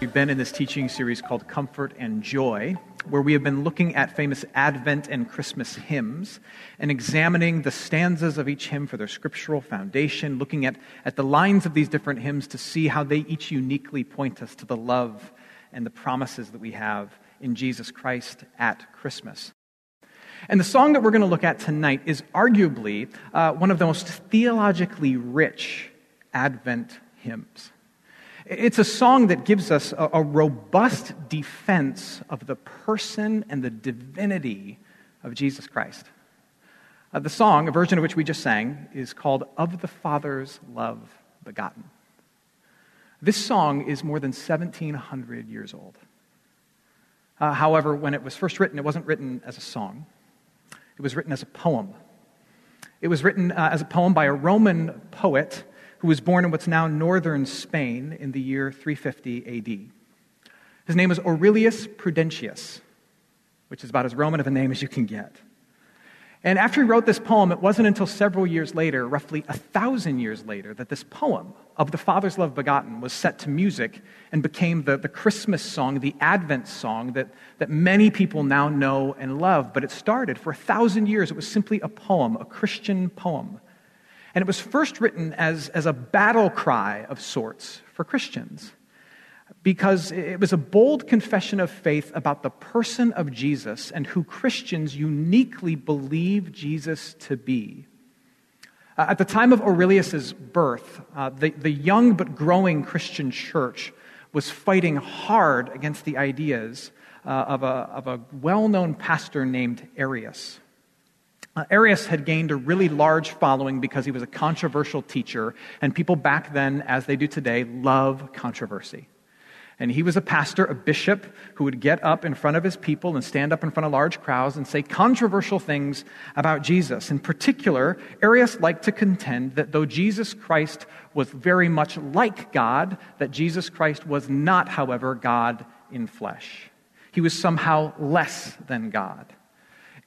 We've been in this teaching series called Comfort and Joy, where we have been looking at famous Advent and Christmas hymns and examining the stanzas of each hymn for their scriptural foundation, looking at, at the lines of these different hymns to see how they each uniquely point us to the love and the promises that we have in Jesus Christ at Christmas. And the song that we're going to look at tonight is arguably uh, one of the most theologically rich Advent hymns. It's a song that gives us a, a, robust defense of the person and the divinity of Jesus Christ. Uh, the song, a version of which we just sang, is called Of the Father's Love Begotten. This song is more than 1,700 years old. Uh, however, when it was first written, it wasn't written as a song, it was written as a poem. It was written uh, as a poem by a Roman poet who was born in what's now northern Spain in the year 350 AD. His name was Aurelius Prudentius, which is about as Roman of a name as you can get. And after he wrote this poem, it wasn't until several years later, roughly a thousand years later, that this poem of the Father's Love Begotten was set to music and became the, the Christmas song, the Advent song that, that many people now know and love. But it started for a thousand years, it was simply a poem, a Christian poem. And it was first written as, as a battle cry of sorts for Christians because it was a bold confession of faith about the person of Jesus and who Christians uniquely believe Jesus to be. Uh, at the time of Aurelius' birth, uh, the, the young but growing Christian church was fighting hard against the ideas uh, of a, of a well known pastor named Arius. Uh, Arius had gained a really large following because he was a controversial teacher, and people back then, as they do today, love controversy. And he was a pastor, a bishop, who would get up in front of his people and stand up in front of large crowds and say controversial things about Jesus. In particular, Arius liked to contend that though Jesus Christ was very much like God, that Jesus Christ was not, however, God in flesh. He was somehow less than God.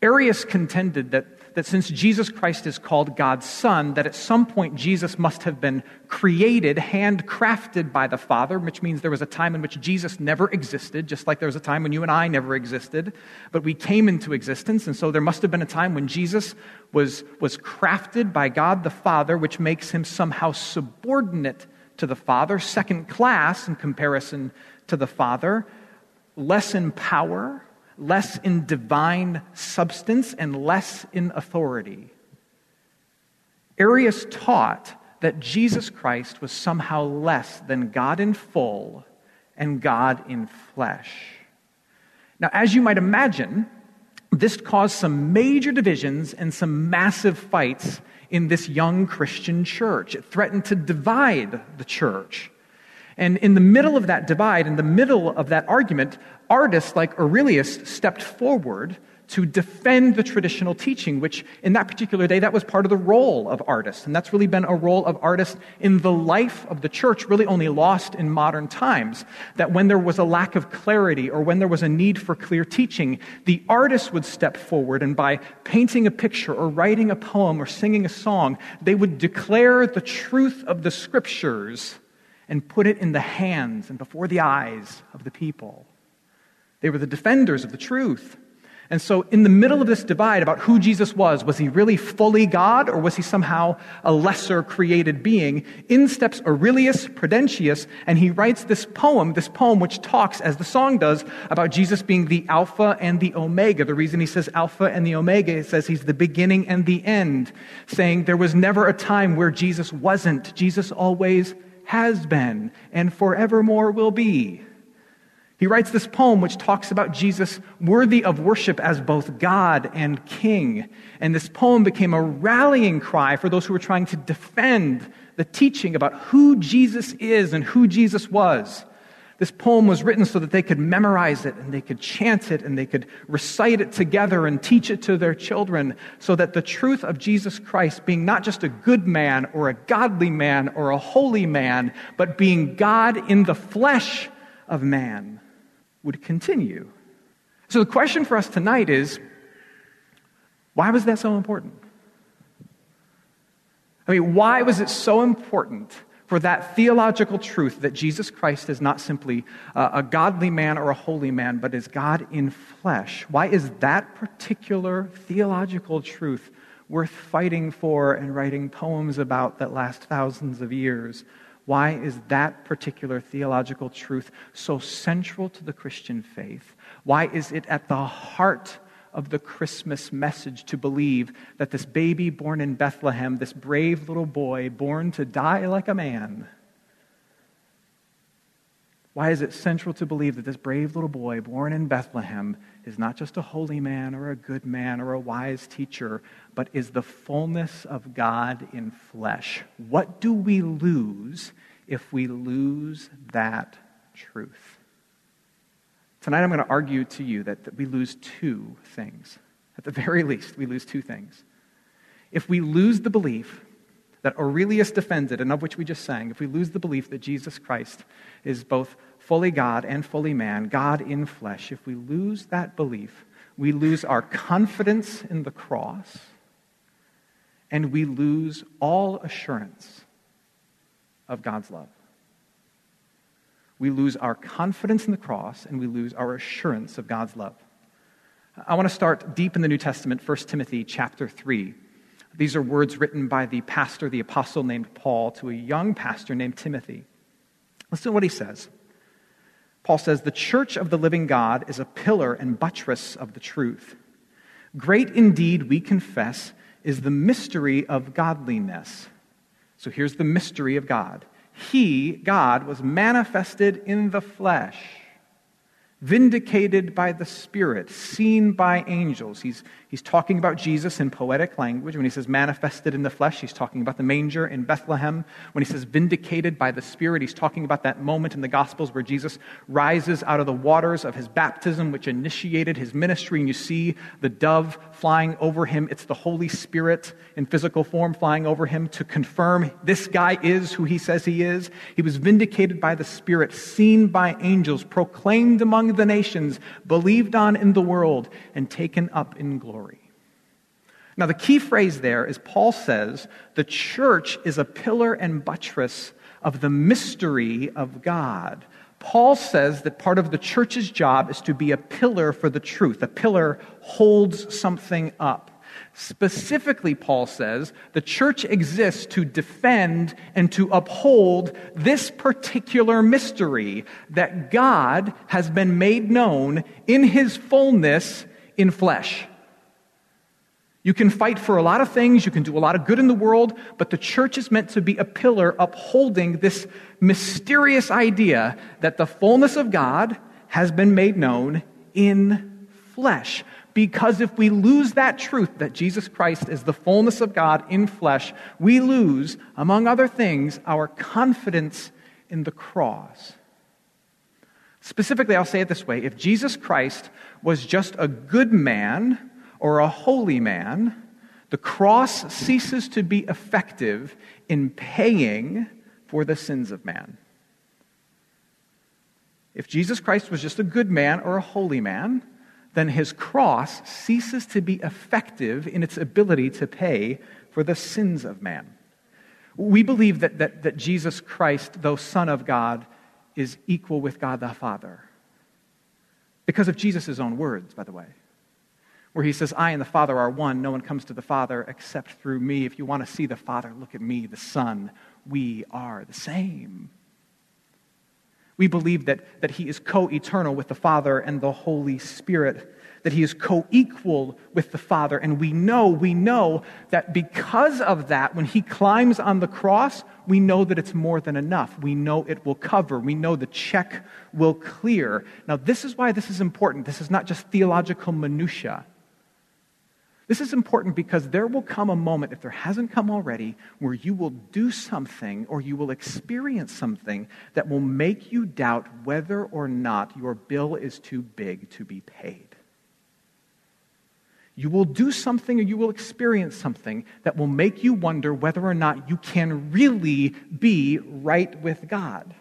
Arius contended that that since Jesus Christ is called God's Son, that at some point Jesus must have been created, handcrafted by the Father, which means there was a time in which Jesus never existed, just like there was a time when you and I never existed, but we came into existence. And so there must have been a time when Jesus was, was crafted by God the Father, which makes him somehow subordinate to the Father, second class in comparison to the Father, less in power less in divine substance, and less in authority. Arius taught that Jesus Christ was somehow less than God in full and God in flesh. Now, as you might imagine, this caused some major divisions and some massive fights in this young Christian church. It threatened to divide the church. And in the middle of that divide, in the middle of that argument, artists like Aurelius stepped forward to defend the traditional teaching, which in that particular day, that was part of the role of artists. And that's really been a role of artists in the life of the church, really only lost in modern times. That when there was a lack of clarity or when there was a need for clear teaching, the artist would step forward and by painting a picture or writing a poem or singing a song, they would declare the truth of the scriptures and put it in the hands and before the eyes of the people. They were the defenders of the truth. And so, in the middle of this divide about who Jesus was, was he really fully God or was he somehow a lesser created being? In steps Aurelius Prudentius, and he writes this poem, this poem which talks, as the song does, about Jesus being the Alpha and the Omega. The reason he says Alpha and the Omega, he says he's the beginning and the end, saying there was never a time where Jesus wasn't. Jesus always has been and forevermore will be. He writes this poem which talks about Jesus worthy of worship as both God and King. And this poem became a rallying cry for those who were trying to defend the teaching about who Jesus is and who Jesus was. This poem was written so that they could memorize it and they could chant it and they could recite it together and teach it to their children so that the truth of Jesus Christ, being not just a good man or a godly man or a holy man, but being God in the flesh of man, would continue. So the question for us tonight is why was that so important? I mean, why was it so important for that theological truth that Jesus Christ is not simply a godly man or a holy man, but is God in flesh? Why is that particular theological truth worth fighting for and writing poems about that last thousands of years? Why is that particular theological truth so central to the Christian faith? Why is it at the heart of the Christmas message to believe that this baby born in Bethlehem, this brave little boy born to die like a man, why is it central to believe that this brave little boy born in Bethlehem is not just a holy man or a good man or a wise teacher, but is the fullness of God in flesh? What do we lose if we lose that truth? Tonight I'm going to argue to you that, that we lose two things. At the very least, we lose two things. If we lose the belief that Aurelius defended and of which we just sang, if we lose the belief that Jesus Christ is both fully God and fully man, God in flesh, if we lose that belief, we lose our confidence in the cross and we lose all assurance of God's love. We lose our confidence in the cross and we lose our assurance of God's love. I want to start deep in the New Testament, 1 Timothy chapter 3. These are words written by the pastor, the apostle named Paul, to a young pastor named Timothy. Listen to what he says. Paul says, The church of the living God is a pillar and buttress of the truth. Great indeed, we confess, is the mystery of godliness. So here's the mystery of God. He, God, was manifested in the flesh vindicated by the Spirit, seen by angels. He's, he's talking about Jesus in poetic language. When he says manifested in the flesh, he's talking about the manger in Bethlehem. When he says vindicated by the Spirit, he's talking about that moment in the Gospels where Jesus rises out of the waters of his baptism, which initiated his ministry. And you see the dove flying over him. It's the Holy Spirit in physical form flying over him to confirm this guy is who he says he is. He was vindicated by the Spirit, seen by angels, proclaimed the nations, believed on in the world, and taken up in glory. Now, the key phrase there is Paul says the church is a pillar and buttress of the mystery of God. Paul says that part of the church's job is to be a pillar for the truth. A pillar holds something up. Specifically, Paul says, the church exists to defend and to uphold this particular mystery that God has been made known in his fullness in flesh. You can fight for a lot of things, you can do a lot of good in the world, but the church is meant to be a pillar upholding this mysterious idea that the fullness of God has been made known in flesh. Because if we lose that truth that Jesus Christ is the fullness of God in flesh, we lose, among other things, our confidence in the cross. Specifically, I'll say it this way if Jesus Christ was just a good man or a holy man, the cross ceases to be effective in paying for the sins of man. If Jesus Christ was just a good man or a holy man, then his cross ceases to be effective in its ability to pay for the sins of man. We believe that, that, that Jesus Christ, though Son of God, is equal with God the Father. Because of Jesus' own words, by the way, where he says, I and the Father are one. No one comes to the Father except through me. If you want to see the Father, look at me, the Son. We are the same. We believe that, that he is co eternal with the Father and the Holy Spirit that he is co equal with the Father. And we know, we know that because of that, when he climbs on the cross, we know that it's more than enough. We know it will cover. We know the check will clear. Now, this is why this is important. This is not just theological minutiae. This is important because there will come a moment, if there hasn't come already, where you will do something or you will experience something that will make you doubt whether or not your bill is too big to be paid. You will do something or you will experience something that will make you wonder whether or not you can really be right with God.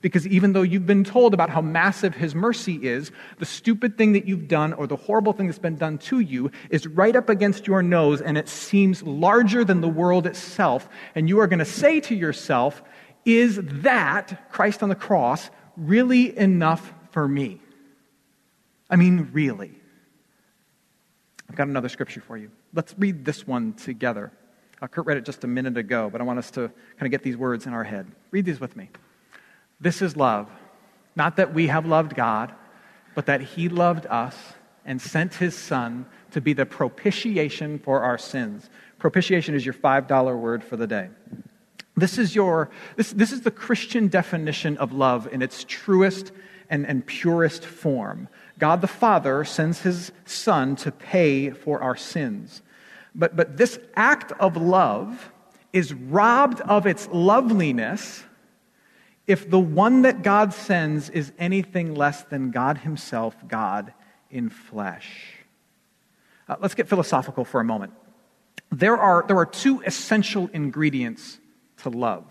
Because even though you've been told about how massive His mercy is, the stupid thing that you've done or the horrible thing that's been done to you is right up against your nose and it seems larger than the world itself. And you are going to say to yourself, Is that, Christ on the cross, really enough for me? I mean, really. I've got another scripture for you. Let's read this one together. Uh, Kurt read it just a minute ago, but I want us to kind of get these words in our head. Read these with me. This is love. Not that we have loved God, but that He loved us and sent His Son to be the propitiation for our sins. Propitiation is your $5 word for the day. This is, your, this, this is the Christian definition of love in its truest and, and purest form. God the Father sends his Son to pay for our sins. But, but this act of love is robbed of its loveliness if the one that God sends is anything less than God Himself, God in flesh. Uh, let's get philosophical for a moment. There are, there are two essential ingredients to love.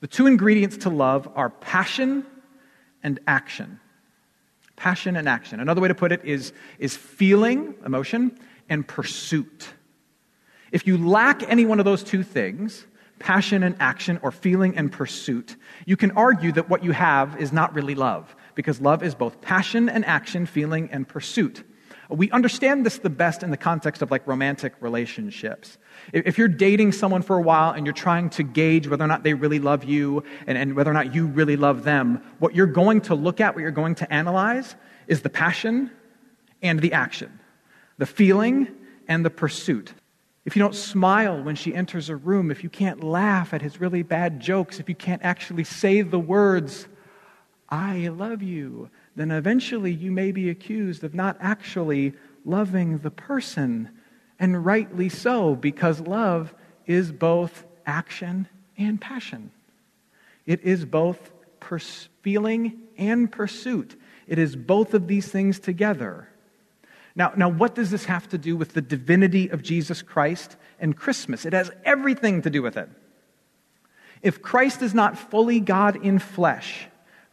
The two ingredients to love are passion and action. Passion and action. Another way to put it is, is feeling, emotion, and pursuit. If you lack any one of those two things, passion and action, or feeling and pursuit, you can argue that what you have is not really love, because love is both passion and action, feeling and pursuit. We understand this the best in the context of like romantic relationships. If you're dating someone for a while and you're trying to gauge whether or not they really love you and, and whether or not you really love them, what you're going to look at, what you're going to analyze, is the passion and the action, the feeling and the pursuit. If you don't smile when she enters a room, if you can't laugh at his really bad jokes, if you can't actually say the words, I love you, then eventually you may be accused of not actually loving the person. And rightly so, because love is both action and passion. It is both pers- feeling and pursuit. It is both of these things together. Now, now, what does this have to do with the divinity of Jesus Christ and Christmas? It has everything to do with it. If Christ is not fully God in flesh,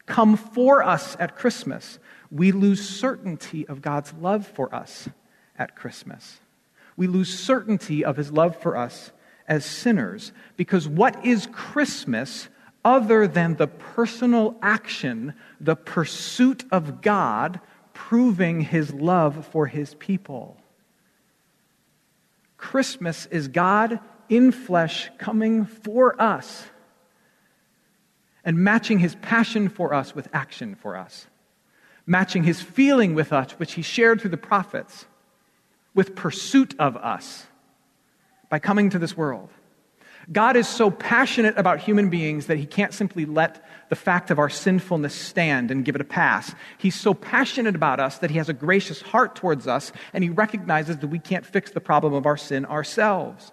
come for us at Christmas, we lose certainty of God's love for us at Christmas. We lose certainty of his love for us as sinners because what is Christmas other than the personal action, the pursuit of God proving his love for his people? Christmas is God in flesh coming for us and matching his passion for us with action for us, matching his feeling with us, which he shared through the prophets, with pursuit of us by coming to this world. God is so passionate about human beings that he can't simply let the fact of our sinfulness stand and give it a pass. He's so passionate about us that he has a gracious heart towards us and he recognizes that we can't fix the problem of our sin ourselves.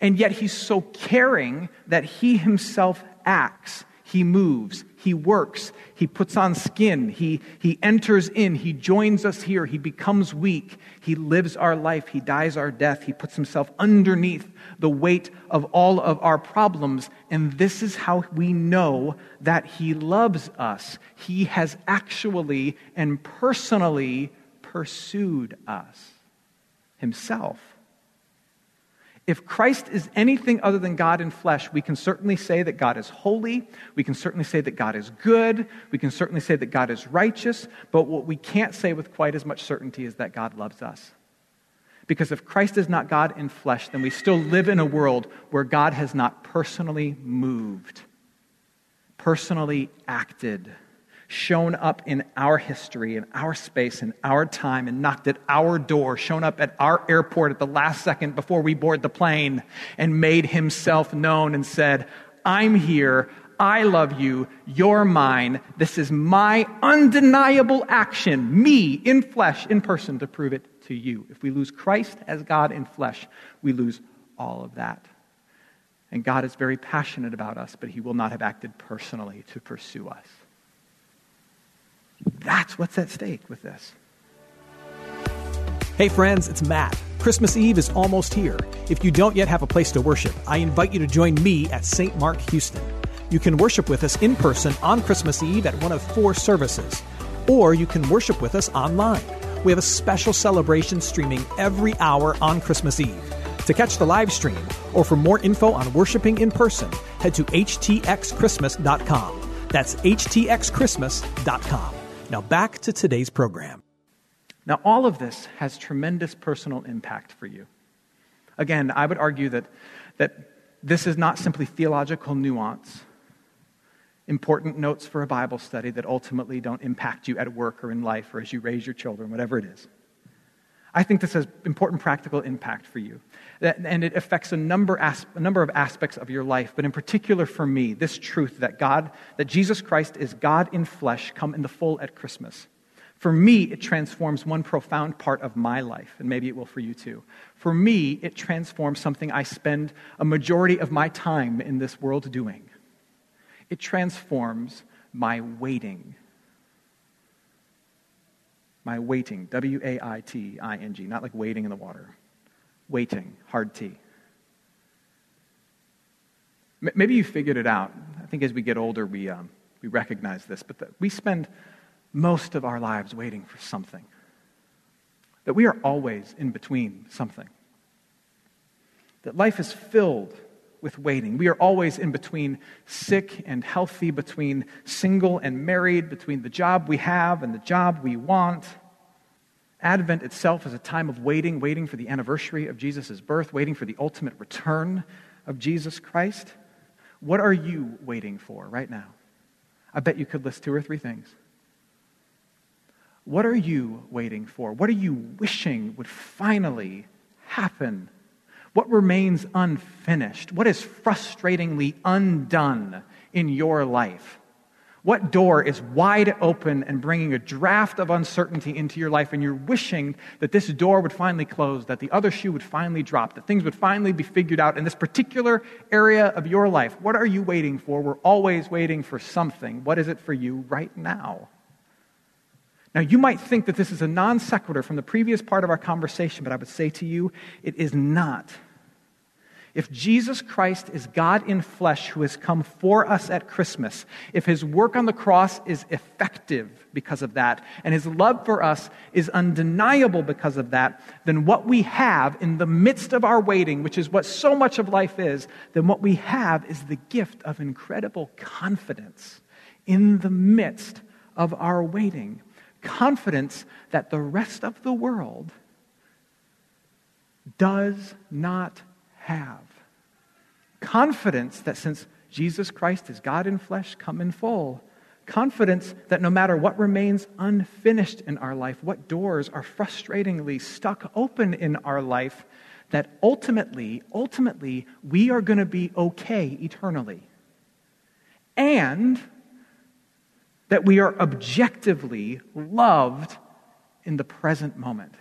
And yet he's so caring that he himself acts he moves, he works, he puts on skin, he, he enters in, he joins us here, he becomes weak, he lives our life, he dies our death, he puts himself underneath the weight of all of our problems. And this is how we know that he loves us. He has actually and personally pursued us himself. If Christ is anything other than God in flesh, we can certainly say that God is holy. We can certainly say that God is good. We can certainly say that God is righteous. But what we can't say with quite as much certainty is that God loves us. Because if Christ is not God in flesh, then we still live in a world where God has not personally moved, personally acted shown up in our history, in our space, in our time, and knocked at our door, shown up at our airport at the last second before we board the plane, and made himself known and said, I'm here. I love you. You're mine. This is my undeniable action, me in flesh, in person, to prove it to you. If we lose Christ as God in flesh, we lose all of that. And God is very passionate about us, but he will not have acted personally to pursue us. That's what's at stake with this. Hey, friends, it's Matt. Christmas Eve is almost here. If you don't yet have a place to worship, I invite you to join me at St. Mark Houston. You can worship with us in person on Christmas Eve at one of four services, or you can worship with us online. We have a special celebration streaming every hour on Christmas Eve. To catch the live stream or for more info on worshiping in person, head to htxchristmas.com. That's htxchristmas.com. Now back to today's program. Now, all of this has tremendous personal impact for you. Again, I would argue that, that this is not simply theological nuance, important notes for a Bible study that ultimately don't impact you at work or in life or as you raise your children, whatever it is. I think this has important practical impact for you. And it affects a number, a number of aspects of your life, but in particular for me, this truth that God, that Jesus Christ is God in flesh, come in the full at Christmas. For me, it transforms one profound part of my life, and maybe it will for you too. For me, it transforms something I spend a majority of my time in this world doing. It transforms my waiting my waiting, W A I T I N G, not like waiting in the water. Waiting, hard T. Maybe you figured it out. I think as we get older, we, um, we recognize this, but that we spend most of our lives waiting for something. That we are always in between something. That life is filled with waiting. We are always in between sick and healthy, between single and married, between the job we have and the job we want. Advent itself is a time of waiting, waiting for the anniversary of Jesus' birth, waiting for the ultimate return of Jesus Christ. What are you waiting for right now? I bet you could list two or three things. What are you waiting for? What are you wishing would finally happen what remains unfinished? What is frustratingly undone in your life? What door is wide open and bringing a draft of uncertainty into your life, and you're wishing that this door would finally close, that the other shoe would finally drop, that things would finally be figured out in this particular area of your life? What are you waiting for? We're always waiting for something. What is it for you right now? Now, you might think that this is a non sequitur from the previous part of our conversation, but I would say to you, it is not. If Jesus Christ is God in flesh who has come for us at Christmas, if his work on the cross is effective because of that, and his love for us is undeniable because of that, then what we have in the midst of our waiting, which is what so much of life is, then what we have is the gift of incredible confidence in the midst of our waiting. Confidence that the rest of the world does not have. Confidence that since Jesus Christ is God in flesh, come in full. Confidence that no matter what remains unfinished in our life, what doors are frustratingly stuck open in our life, that ultimately, ultimately, we are going to be okay eternally. And that we are objectively loved in the present moment.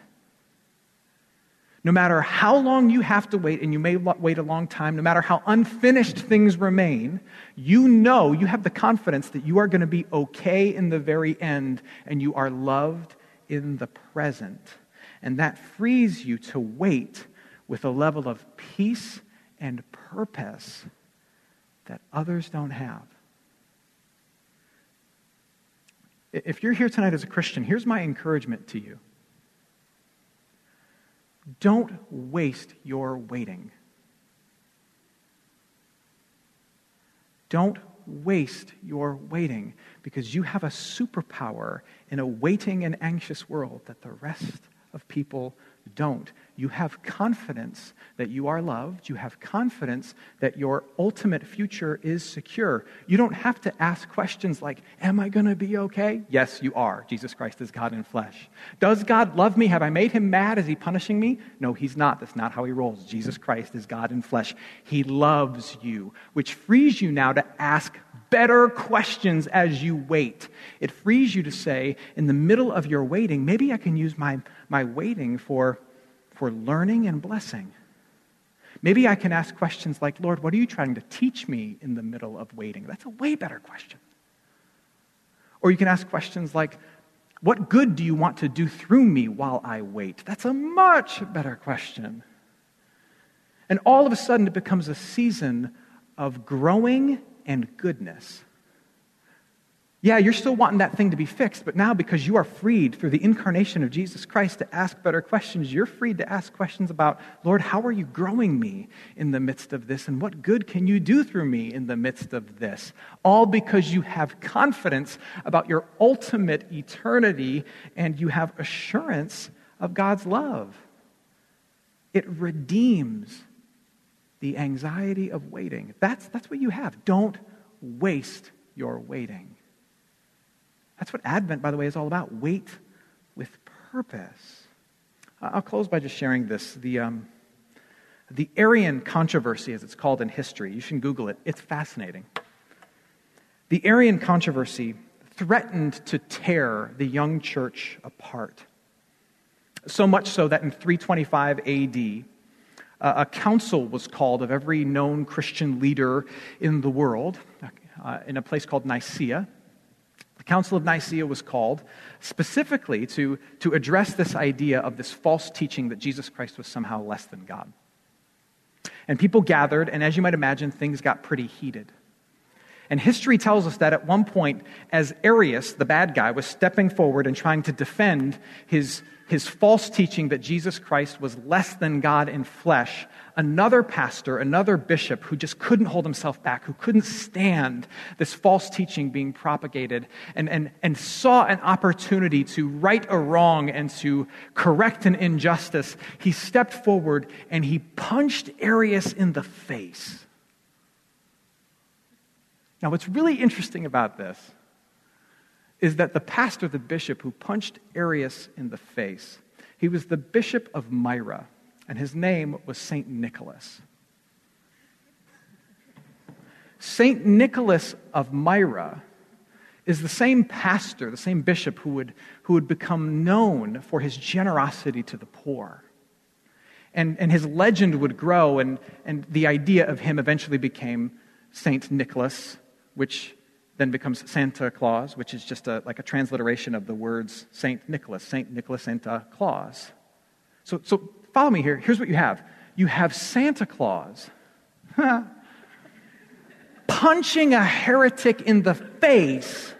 No matter how long you have to wait, and you may wait a long time, no matter how unfinished things remain, you know, you have the confidence that you are going to be okay in the very end, and you are loved in the present. And that frees you to wait with a level of peace and purpose that others don't have. If you're here tonight as a Christian, here's my encouragement to you don't waste your waiting. Don't waste your waiting because you have a superpower in a waiting and anxious world that the rest of people don't. You have confidence that you are loved. You have confidence that your ultimate future is secure. You don't have to ask questions like, Am I going to be okay? Yes, you are. Jesus Christ is God in flesh. Does God love me? Have I made him mad? Is he punishing me? No, he's not. That's not how he rolls. Jesus Christ is God in flesh. He loves you, which frees you now to ask better questions as you wait. It frees you to say, in the middle of your waiting, maybe I can use my, my waiting for for learning and blessing. Maybe I can ask questions like, Lord, what are you trying to teach me in the middle of waiting? That's a way better question. Or you can ask questions like, what good do you want to do through me while I wait? That's a much better question. And all of a sudden, it becomes a season of growing and goodness. Yeah, you're still wanting that thing to be fixed, but now because you are freed through the incarnation of Jesus Christ to ask better questions, you're freed to ask questions about, Lord, how are you growing me in the midst of this? And what good can you do through me in the midst of this? All because you have confidence about your ultimate eternity and you have assurance of God's love. It redeems the anxiety of waiting. That's, that's what you have. Don't waste your waiting. That's what Advent, by the way, is all about. Wait with purpose. I'll close by just sharing this. The, um, the Arian controversy, as it's called in history, you should Google it. It's fascinating. The Arian controversy threatened to tear the young church apart. So much so that in 325 AD, a council was called of every known Christian leader in the world uh, in a place called Nicaea. The Council of Nicaea was called specifically to, to address this idea of this false teaching that Jesus Christ was somehow less than God. And people gathered, and as you might imagine, things got pretty heated. And history tells us that at one point, as Arius, the bad guy, was stepping forward and trying to defend his, his false teaching that Jesus Christ was less than God in flesh, another pastor, another bishop who just couldn't hold himself back, who couldn't stand this false teaching being propagated, and, and, and saw an opportunity to right a wrong and to correct an injustice, he stepped forward and he punched Arius in the face. Now, what's really interesting about this is that the pastor, the bishop who punched Arius in the face, he was the bishop of Myra, and his name was St. Nicholas. St. Nicholas of Myra is the same pastor, the same bishop who would, who would become known for his generosity to the poor. And, and his legend would grow, and, and the idea of him eventually became St. Nicholas which then becomes Santa Claus, which is just a, like a transliteration of the words Saint Nicholas, Saint Nicholas Santa Claus. So, so follow me here. Here's what you have you have Santa Claus punching a heretic in the face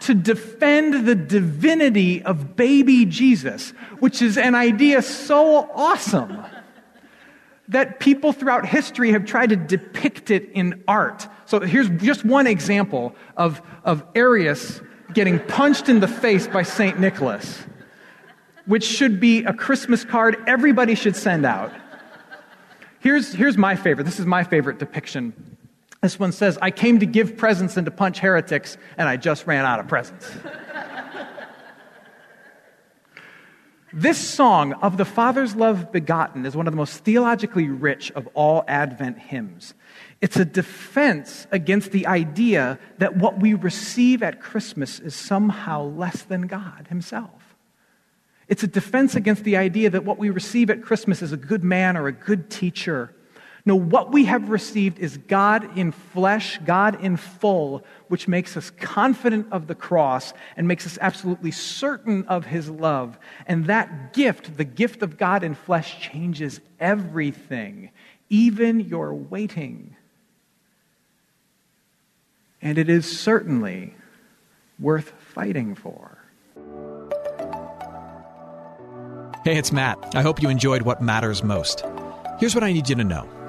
to defend the divinity of baby Jesus, which is an idea so awesome that people throughout history have tried to depict it in art. So here's just one example of, of Arius getting punched in the face by St. Nicholas, which should be a Christmas card everybody should send out. Here's, here's my favorite. This is my favorite depiction. This one says, I came to give presents and to punch heretics, and I just ran out of presents. This song, Of the Father's Love Begotten, is one of the most theologically rich of all Advent hymns. It's a defense against the idea that what we receive at Christmas is somehow less than God Himself. It's a defense against the idea that what we receive at Christmas is a good man or a good teacher no, what we have received is God in flesh, God in full, which makes us confident of the cross and makes us absolutely certain of his love. And that gift, the gift of God in flesh, changes everything, even your waiting. And it is certainly worth fighting for. Hey, it's Matt. I hope you enjoyed what matters most. Here's what I need you to know.